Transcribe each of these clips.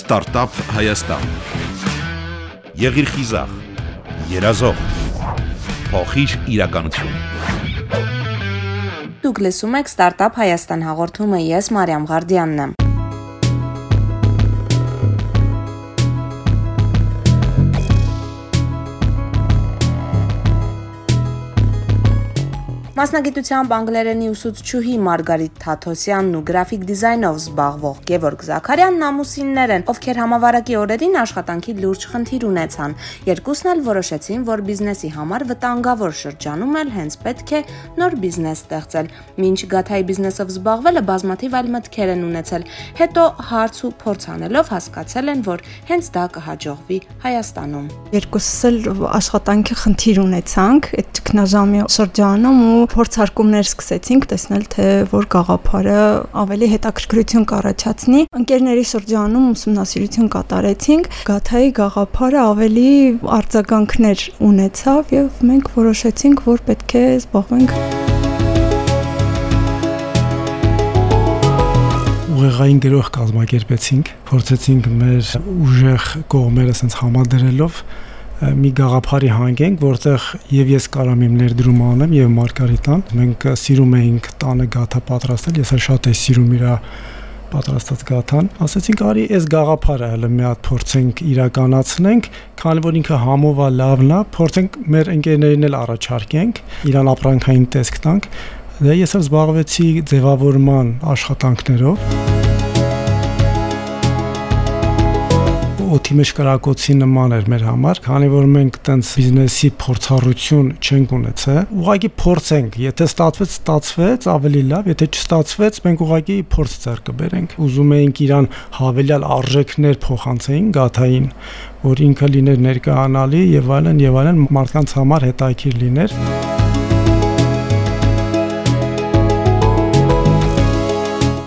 Ստարտափ Հայաստան։ Եղիր խիզախ, երազող, փոխիր իրականություն։ Դուք լսում եք Ստարտափ Հայաստան հաղորդումը, ես Մարիամ Ղարդյանն եմ։ Մասնագիտությամբ անգլերենի ուսուցչուհի Մարգարիտ Թաթոսյանն ու գրաֆիկ դիզայնով զբաղվող Գևորգ Զաքարյանն ամուսիններ են, ովքեր համավարակի օրերին աշխատանքի լուրջ խնդիր ունեցան։ Երկուսն էլ որոշեցին, որ բիզնեսի համար վտանգավոր շրջանում էլ հենց պետք է նոր բիզնես ստեղծել։ Մինչ Գաթայի բիզնեսով զբաղվելը բազմաթիվ այլ մտքեր են ունեցել։ Հետո հարց ու փորձ անելով հասկացել են, որ հենց դա կհաջողվի Հայաստանում։ Երկուսս էլ աշխատանքի խնդիր ունեցանք այդ ճգնաժամի շրջանում ու փորձարկումներ սկսեցինք տեսնել, թե որ գաղափարը ավելի հետաքրքրություն կառաջացնի։ Ընկերների շրջանում ուսումնասիրություն կատարեցինք, գաթայի գաղափարը ավելի արձագանքներ ունեցավ եւ մենք որոշեցինք, որ պետք է զբաղվենք ուղեղային գրող կազմակերպեցինք, փորձեցինք մեր ուժեղ կողմերը sense համադրելով մի գաղափարի հանգենք, որտեղ եւ ես կարամ իմ ներդրումը անեմ եւ Մարգարիտան։ Մենք սիրում էինք տանը գաթա պատրաստել, ես էլ շատ եմ սիրում իրա պատրաստած գաթան։ Ասացինք, արի այս գաղափարը հələ մի հատ փորձենք իրականացնենք, քանի որ ինքը համով է լավն է, փորձենք մեր ընկերներին էլ առաջարկենք, իրան ապրանքային տեսք տանք։ Դա ես էլ զբաղվեցի ձևավորման աշխատանքներով օթի մեջ կրակոցի նման էր մեր համար, քանի որ մենք տենց բիզնեսի փորձառություն չենք ունեցել։ Ուղղակի փորձենք, եթե ստացվեց, ստացվեց, ավելի լավ, եթե չստացվեց, մենք ուղղակի փորձ ձեռ կբերենք։ Ուզում էինք իրան հավելյալ արժեքներ փոխանցեին գաթային, որ ինքը լիներ ներկայանալի եւ այլն եւ այլն մարդկանց համար հետաքրքիր լիներ։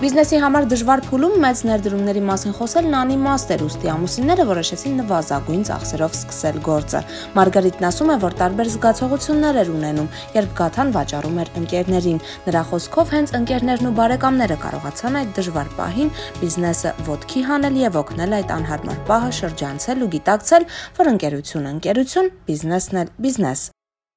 Բիզնեսի համար դժվար փուլում մեծ ներդրումների մասին խոսելն անիմաստ էր, ուստի ամուսինները որոշեցին նվազագույն ծախսերով սկսել գործը։ Մարգարիտն ասում է, որ տարբեր զգացողություններ էր ունենում, երբ Գաթան վաճառում էր ընկերներին։ Նրա խոսքով հենց ընկերներն ու բարեկամները կարողացան այդ դժվար պահին բիզնեսը ոտքի հանել եւ օգնել այդ անհարմար պահը շրջանցել ու գիտակցել, որ ընկերությունը ընկերություն, բիզնեսն էլ բիզնես։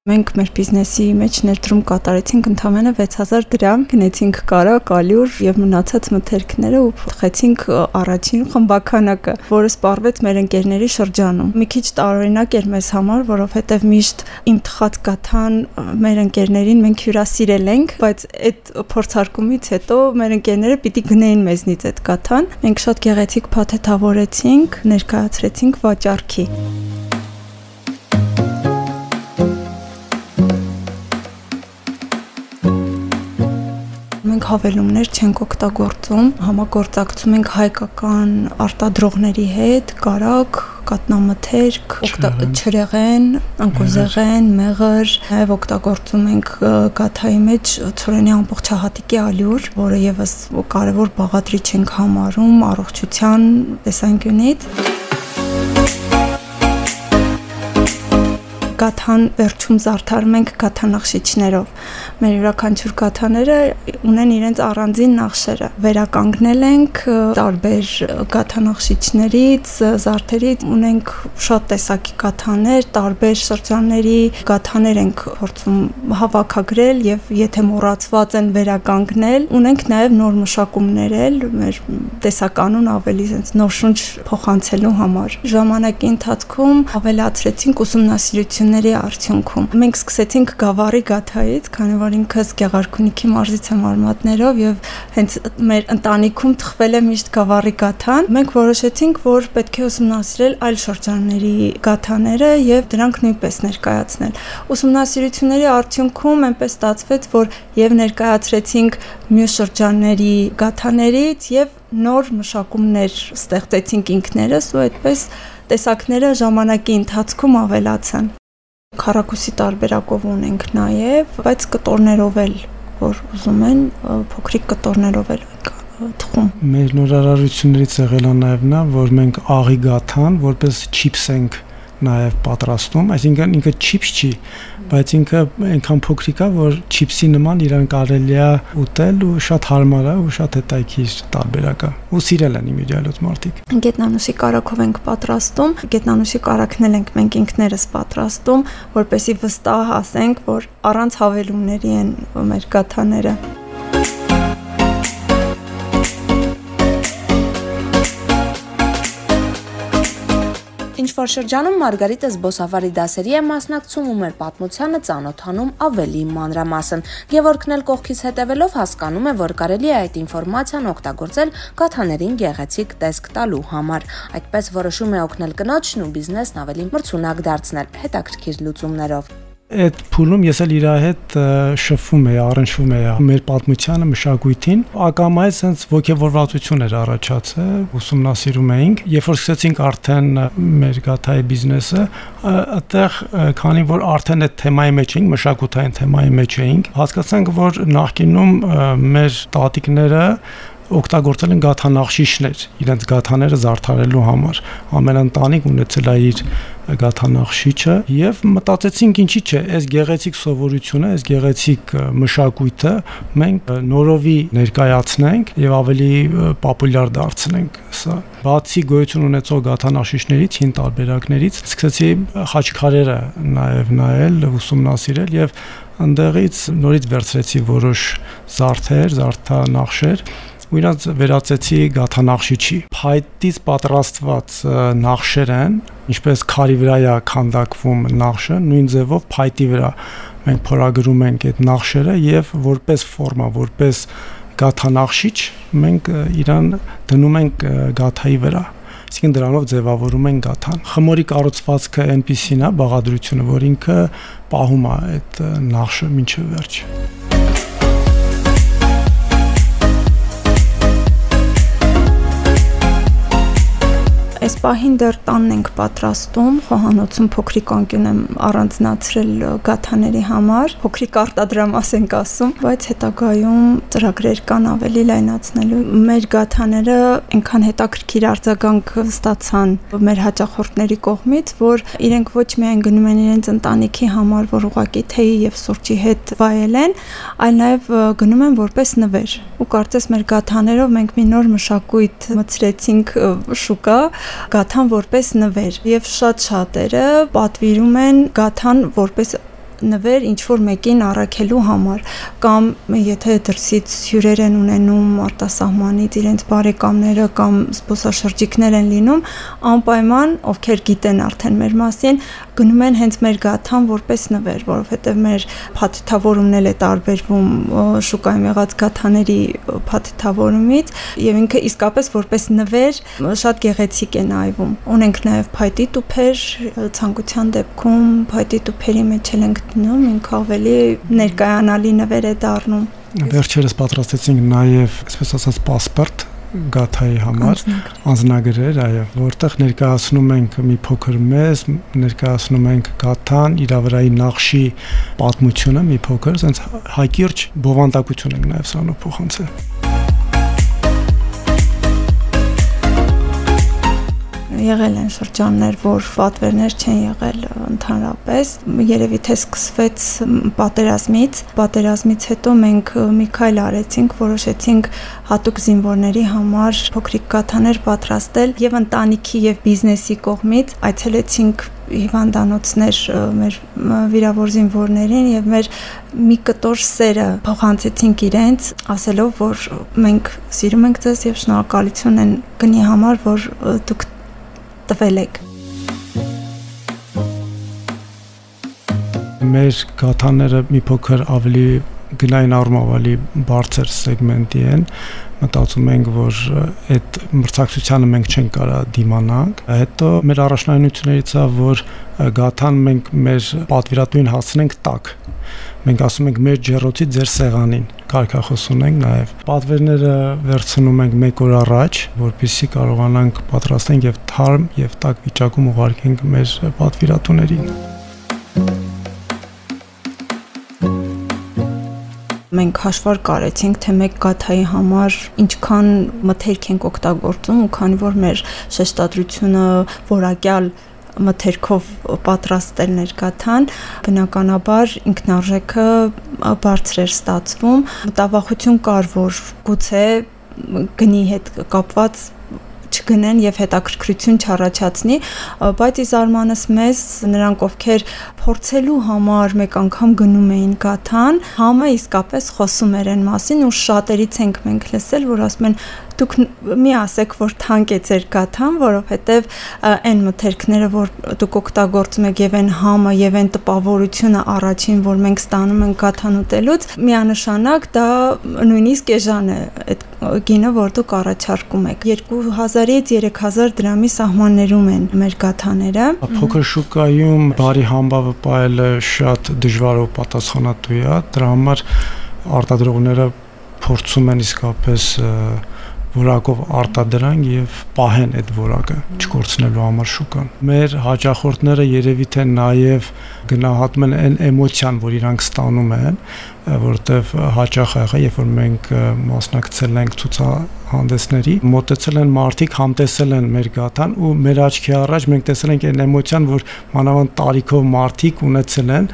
Մենք մեր բիզնեսի մեջ ներդրում կատարեցինք ընդամենը 6000 դրամ, գնեցինք կարակ, ալյուր եւ մնացած մթերքները ու փոխեցինք առաջին խմբականակը, որը սպառվեց մեր ընկերների շրջանում։ Մի քիչ տարօրինակ էր մեզ համար, որովհետեւ միշտ իմ թխած կաթան մեր ընկերներին մենք հյուրասիրել ենք, բայց այդ փորձարկումից հետո մեր ընկերները պիտի գնային մեզնից այդ կաթան։ Մենք շատ գեղեցիկ փաթեթավորեցինք, ներկայացրեցինք վաճառքի։ մենք հավելումներ չենք օգտագործում, համագործակցում ենք հայկական արտադրողների հետ, կարակ, կատնամթերք, չրեղեն, անկոզեղեն, մեղր, նաև օգտագործում ենք գաթայի մեջ ծորենի ամբողջահատիկի ալյուր, որը եւս կարևոր բաղադրիչ ենք համարում առողջության տեսանկյունից։ գաթան վերջում զարդարում ենք գաթանախշիչներով։ Մեր յուրաքանչյուր գաթաները ունեն իրենց առանձին նախշերը։ Վերականգնել ենք տարբեր գաթանախշիչներից, զարդերից ունենք շատ տեսակի գաթաներ, տարբեր շրջանների գաթաներ ենք փորձում հավաքագրել եւ եթե մոռացված են վերականգնել, ունենք նաեւ նոր մշակումներ էլ մեր տեսականուն ավելի sense նոր շունչ փոխանցելու համար։ Ժամանակի ընթացքում ավելացրեցինք ուսումնասիրություն ուսումնասիրությունների արդյունքում մենք սկսեցինք գավառի գաթայից, քանի որ ինքս Գեղարքունիքի մարզից եմ արմատներով եւ հենց մեր ընտանիքում թխվել է միշտ գավառի գաթան։ Մենք որոշեցինք, որ պետք է ուսումնասիրել այլ շրջանների գաթաները եւ դրանք նույնպես ներկայացնել։ Ուսումնասիրությունների արդյունքում այնպես ստացվեց, որ եւ ներկայացրեցինք մյուս շրջանների գաթաներից եւ նոր մշակումներ ստեղծեցինք ինքներս ու այդպես տեսակները ժամանակի ընթացքում ավելացան քարակուսի տարբերակով ունենք նաև, բայց կտորներով էլ, որ ուզում են, փոքրիկ կտորներով էլ թխում։ Մեր նորարարություններից եղել է նաև նա, որ մենք աղի գաթան որպես չիփս ենք նաև պատրաստում, այսինքն ինքը չիփս չի, բայց ինքը այնքան փոքրիկ է, որ չիփսի նման իրան կարելի է ուտել ու շատ հարմար է ու շատ հետաքրքիր տարբերակ է։ Ու սիրել են իմիջիալոց մարդիկ։ Գետնանուսի կարակով ենք պատրաստում, գետնանուսի կարակն ենք մենք ինքներս պատրաստում, որպեսի վստահ ասենք, որ առանց հավելումների են մեր կաթաները։ Ինչ որ շրջանում Մարգարիտը զբոսավարի դասերի է մասնակցում ու մեր պատմությանը ծանոթանում ավելի մանրամասն։ Գևորգն էլ կողքից հետևելով հասկանում է, որ կարելի է այդ ինֆորմացիան օգտագործել կաթաներին գեղեցիկ տեսք տալու համար։ Այդպես որոշում է օգնել կնոջն ու բիզնեսն ավելի մրցունակ դարձնել հետաքրքիր լուծումներով այդ փուլում ես էլ իր հետ շփվում էի, առնչվում էի մեր պատմությանը, մշակույթին, ակամայից sense ողջավորվածություն էր առաջացել, ուսումնասիրում էինք, երբ որ սկսեցինք արդեն մեր գաթայի բիզնեսը, այդտեղ քանի որ արդեն այդ թեմայի մեջ էինք, մշակութային թեմայի մեջ էինք, հասկացանք, որ նախկինում մեր տատիկները օգտագործել են գաթանախշիշներ իրենց գաթաները զարդարելու համար ամեն ընտանիք ունեցել է իր գաթանախշիչը եւ մտածեցինք ինչի՞ չէ այս գեղեցիկ սովորությունը այս գեղեցիկ մշակույթը մենք նորովի ներկայացնենք եւ ավելի պոպուլյար դարձնենք սա բացի գոյություն ունեցող գաթանախշիչներից հին տարբերակներից սկսեցի խաչքարերը նաեւ նայել ուսումնասիրել եւ ընդեղից նորից վերցրեցի որոշ զարդեր, զարդանախշեր ու իրանց վերածեցի գաթանախշիչի։ Փայտից պատրաստված նախշեր են, ինչպես քարի վրա է քանդակվում նախշը, նույն ձևով փայտի վրա մենք փորագրում ենք այդ նախշերը եւ որպես ֆորմա, որպես գաթանախշիչ մենք իրան դնում ենք գաթայի վրա այսինքն դրանով ձևավորում են գաթան։ Խմորի կառուցվածքը այնպեսին է, բաղադրությունը, որ ինքը պահում է այդ նախշը մինչև վերջ։ Այս պահին դեռ տանն ենք պատրաստում, խոհանոցում փոքրիկ անկյուն եմ առանձնացրել գաթաների համար, փոքրիկ արտադրամաս ենք ասում, բայց հետագայում ծրագրեր կան ավելի լայնացնելու։ Մեր գաթաները այնքան հետաքրքիր արձագանք ստացան մեր հաճախորդների կողմից, որ իրենք ոչ միայն գնում են իրենց ընտանիքի համար, որ ուղակի թեյի եւ սուրճի հետ վայել են, այլ նաեւ գնում են որպես նվեր։ Ու կարծես մեր գաթաներով մենք մի նոր մշակույթ մցրեցինք շուկա, գաթան որպես նվեր եւ շատ շատերը պատվիրում են գաթան որպես նվեր ինչ որ մեկին առաքելու համար կամ եթե դրսից հյուրեր են ունենում արտասահմանից իրենց բարեկամները կամ զբոսաշրջիկներ են լինում անպայման ովքեր գիտեն արդեն մեր մասին գնում են հենց մեր գաթան որպես նվեր որովհետև մեր փաթեթավորումն է տարբերվում շուկայում եղած գաթաների փաթեթավորումից եւ ինքը իսկապես որպես նվեր շատ գեղեցիկ է նայվում ունենք նաեւ փայտի տուփեր ցանկության դեպքում փայտի տուփերի մեջ ենք գտնում, ինքը ավելի ներկայանալի նվեր է դառնում։ Վերջերս պատրաստեցինք նաև, այսպես ասած, паспорт գաթայի համար անձնագրեր, այո, որտեղ ներկայացնում ենք մի փոքր մեզ, ներկայացնում ենք գաթան, իր վրայի նախշի պատմությունը մի փոքր, ասենց հակիրճ բովանդակություն ենք նաև սրանով փոխանցել։ եղել են շրջաններ, որ պատվերներ չեն եղել ընդհանրապես։ Երևի թե սկսվեց պատերազմից, պատերազմից հետո մենք մի քայլ արեցինք, որոշեցինք հատուկ զինվորների համար փոքրիկ կաթաներ պատրաստել եւ ընտանիքի եւ բիզնեսի կողմից այցելեցինք հիվանդանոցներ մեր վիրավոր զինվորներին եւ մեր մի կտոր սերը փոխանցեցինք իրենց ասելով որ մենք սիրում ենք ձեզ եւ շնորհակալություն են գնի համար որ դուք տվել եք։ Մեր գաթաները մի փոքր ավելի գնային առումով ավելի բարձր սեգմենտի են մտածում ենք որ այդ մրցակցությանը մենք չենք կարա դիմանանք հետո մեր առաջնայնություններից է որ գաթան մենք մեր պատվիրատուին հասցնենք տակ մենք ասում ենք մեր ջերոցի ձեր սեղանին կարգախոս ունենք նաև պատվերները վերցնում ենք 1 օր առաջ որպեսզի կարողանանք պատրաստենք եւ թարմ եւ տաք վիճակում ուղարկենք մեր պատվիրատուներին մենք հաշվար կարեցինք, թե մեկ գաթայի համար ինչքան մթերք ենք օգտագործում ու քանի որ մեր շեշտադրությունը որակյալ մթերքով պատրաստել ներկաթան, բնականաբար ինքնարժեքը բարձր էր ստացվում։ Մտավախություն կար, որ գուցե գնի հետ կապված չգնեն եւ հետաքրքրություն չառաջացնի, բայց ի զարմանս մեզ նրանք ովքեր փորձելու համար մեկ անգամ գնում էին գաթան, համը իսկապես խոսում էր այն մասին ու շատերից ենք մենք լսել, որ ասում են դուք մի ասեք, որ թանկ է ձեր գաթան, որովհետև այն մթերքները, որ դուք օգտագործում եք եւ այն համը եւ այն տպավորությունը առաջին, որ մենք ստանում ենք գաթան ուտելուց, միանշանակ դա նույնիսկ էժան է այդ գինը, որ դուք առաջարկում եք։ 2000-ից 3000 դրամի սահմաններում են մեր գաթաները։ Փոքր շուկայում բարի համբավը պայելը շատ դժվար ու պատասխանատու է, դրա համար արտադրողները փորձում են իսկապես որակով արտադրան եւ պահեն այդ որակը չկորցնելու համար շուկան։ Մեր հաճախորդները երևի թե նաեւ գնահատում են այն էմոցիան, որ իրանք ստանում են, որտեվ հաճախ եղա, երբ որ մենք մասնակցել ենք ցուցահանդեսների, մոտեցել են մարդիկ, համտեսել են մեր գաթան ու մեր աչքի առաջ մենք տեսել ենք այն էմոցիան, որ մանավանդ տարիքով մարդիկ ունեցել են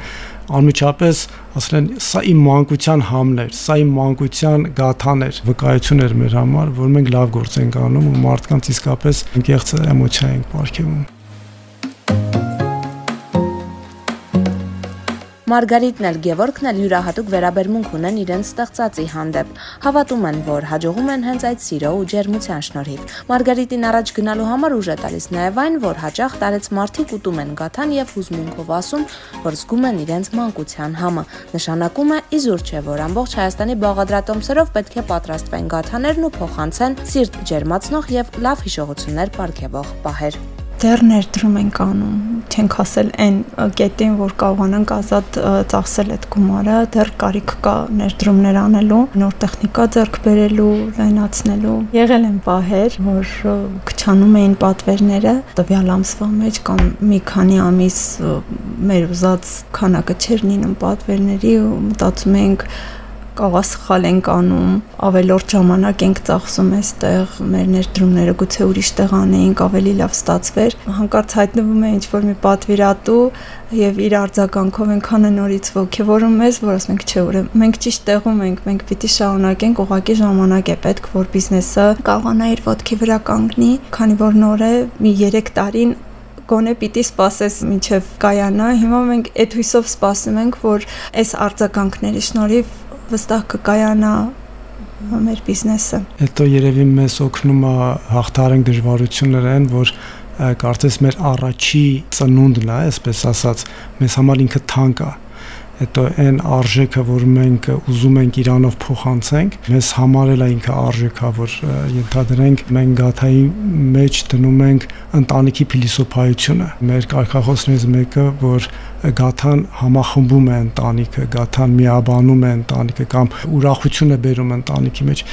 անմիջապես ասել են սա իմ մանկության համն էր, սա իմ մանկության գաթան էր, վկայություն էր մեր համար, որ մենք լավ գործ ենք անում ու մարդկանց իսկապես անկեղծ էմոցիա ենք ապարգևում։ Մարգարիտն էլ Գևորգն էլ յուրահատուկ վերաբերմունք ունեն իրենց ստեղծածի հանդեպ։ Հավատում են, որ հաջողում են հենց այդ սիրո ու ջերմության շնորհիվ։ Մարգարիտին առաջ գնալու համար ուժ է տալիս նաև այն, որ հաճախ տարեց մարդիկ ուտում են գաթան եւ հուզմունքով ասում, որ զգում են իրենց մանկության համը։ Նշանակում է իզուր չէ, որ ամբողջ Հայաստանի բաղադրատոմսերով պետք է պատրաստվեն գաթաներն ու փոխանցեն սիրտ ջերմացնող եւ լավ հիշողություններ ապարգևող պահեր դեռ ներդրում ենք անում, չենք ասել այն կետին, որ կարողանանք ազատ ծախսել այդ գումարը, դեռ կարիք կա ներդրումներ անելու, նոր տեխնիկա ձեռք բերելու, լայնացնելու։ Եղել են պահեր, որ քչանում էին պատվերները, տվյալ ամսվա մեջ կամ մի քանի ամիս մեր ուզած քանակը չէր լինում պատվերների ու մտածում ենք կաղասխալ ենք անում, ավելորդ ժամանակ ենք ծախսում այստեղ, մեր ներդրումները գուցե ուրիշ տեղ անեինք, ավելի լավ ստացվեր։ Հանկարծ հայտնվում է ինչ-որ մի պատվիրատու եւ իր արձագանքով ենքան է նորից ողքեվորում մեզ, որ ասում ենք, չէ, ուրեմն մենք ճիշտ տեղում ենք, մենք պիտի շարունակենք, ուղղակի ժամանակ է պետք, որ բիզնեսը կարողանա իր ոտքի վրա կանգնի, քանի որ նոր է մի 3 տարին գոնե պիտի սпасես մինչև կայանա։ Հիմա մենք այդ հույսով սպասում ենք, որ այս արձագանքների շնորհիվ վստահ կկայանա մեր բիզնեսը։ Հետո երևի մեզ օգնում է հաղթարենք դժվարություններն, որ կարծես մեր առաջի ծնունդն է, այսպես ասած, մեզ համար ինքը թանկ է հետո այն արժեքը, որ մենք ուզում ենք Իրանով փոխանցենք, մեզ համար էլ է ինքը արժեքա, որ ենթադրենք մենք գաթայի մեջ դնում ենք ընտանիքի փիլիսոփայությունը։ Մեր կարգախոսներից մեկը, որ գաթան համախմբում է ընտանիքը, գաթան միաբանում է ընտանիքը կամ ուրախություն է բերում ընտանիքի մեջ։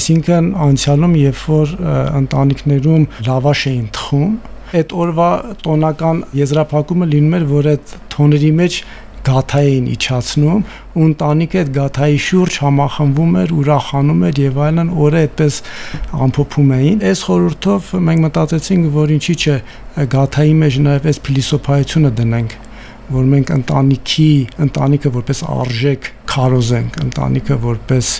Այսինքն անցյալում, երբ որ ընտանիքներում լավաշ էին թխում, այդ օրվա տոնական եզրափակումը լինում էր, որ այդ թոների մեջ գաթա էին իջացնում ու ընտանիքը այդ գաթայի շուրջ համախմբվում էր, ուրախանում էր եւ այլն, օրը այդպես ամփոփում էին։ Այս խորհրդով մենք մտածեցինք, որ ինչի՞ չէ գաթայի մեջ նաեւ այս փիլիսոփայությունը դնենք որ մենք ընտանիքի, ընտանիքը որպես արժեք քարոզենք, ընտանիքը որպես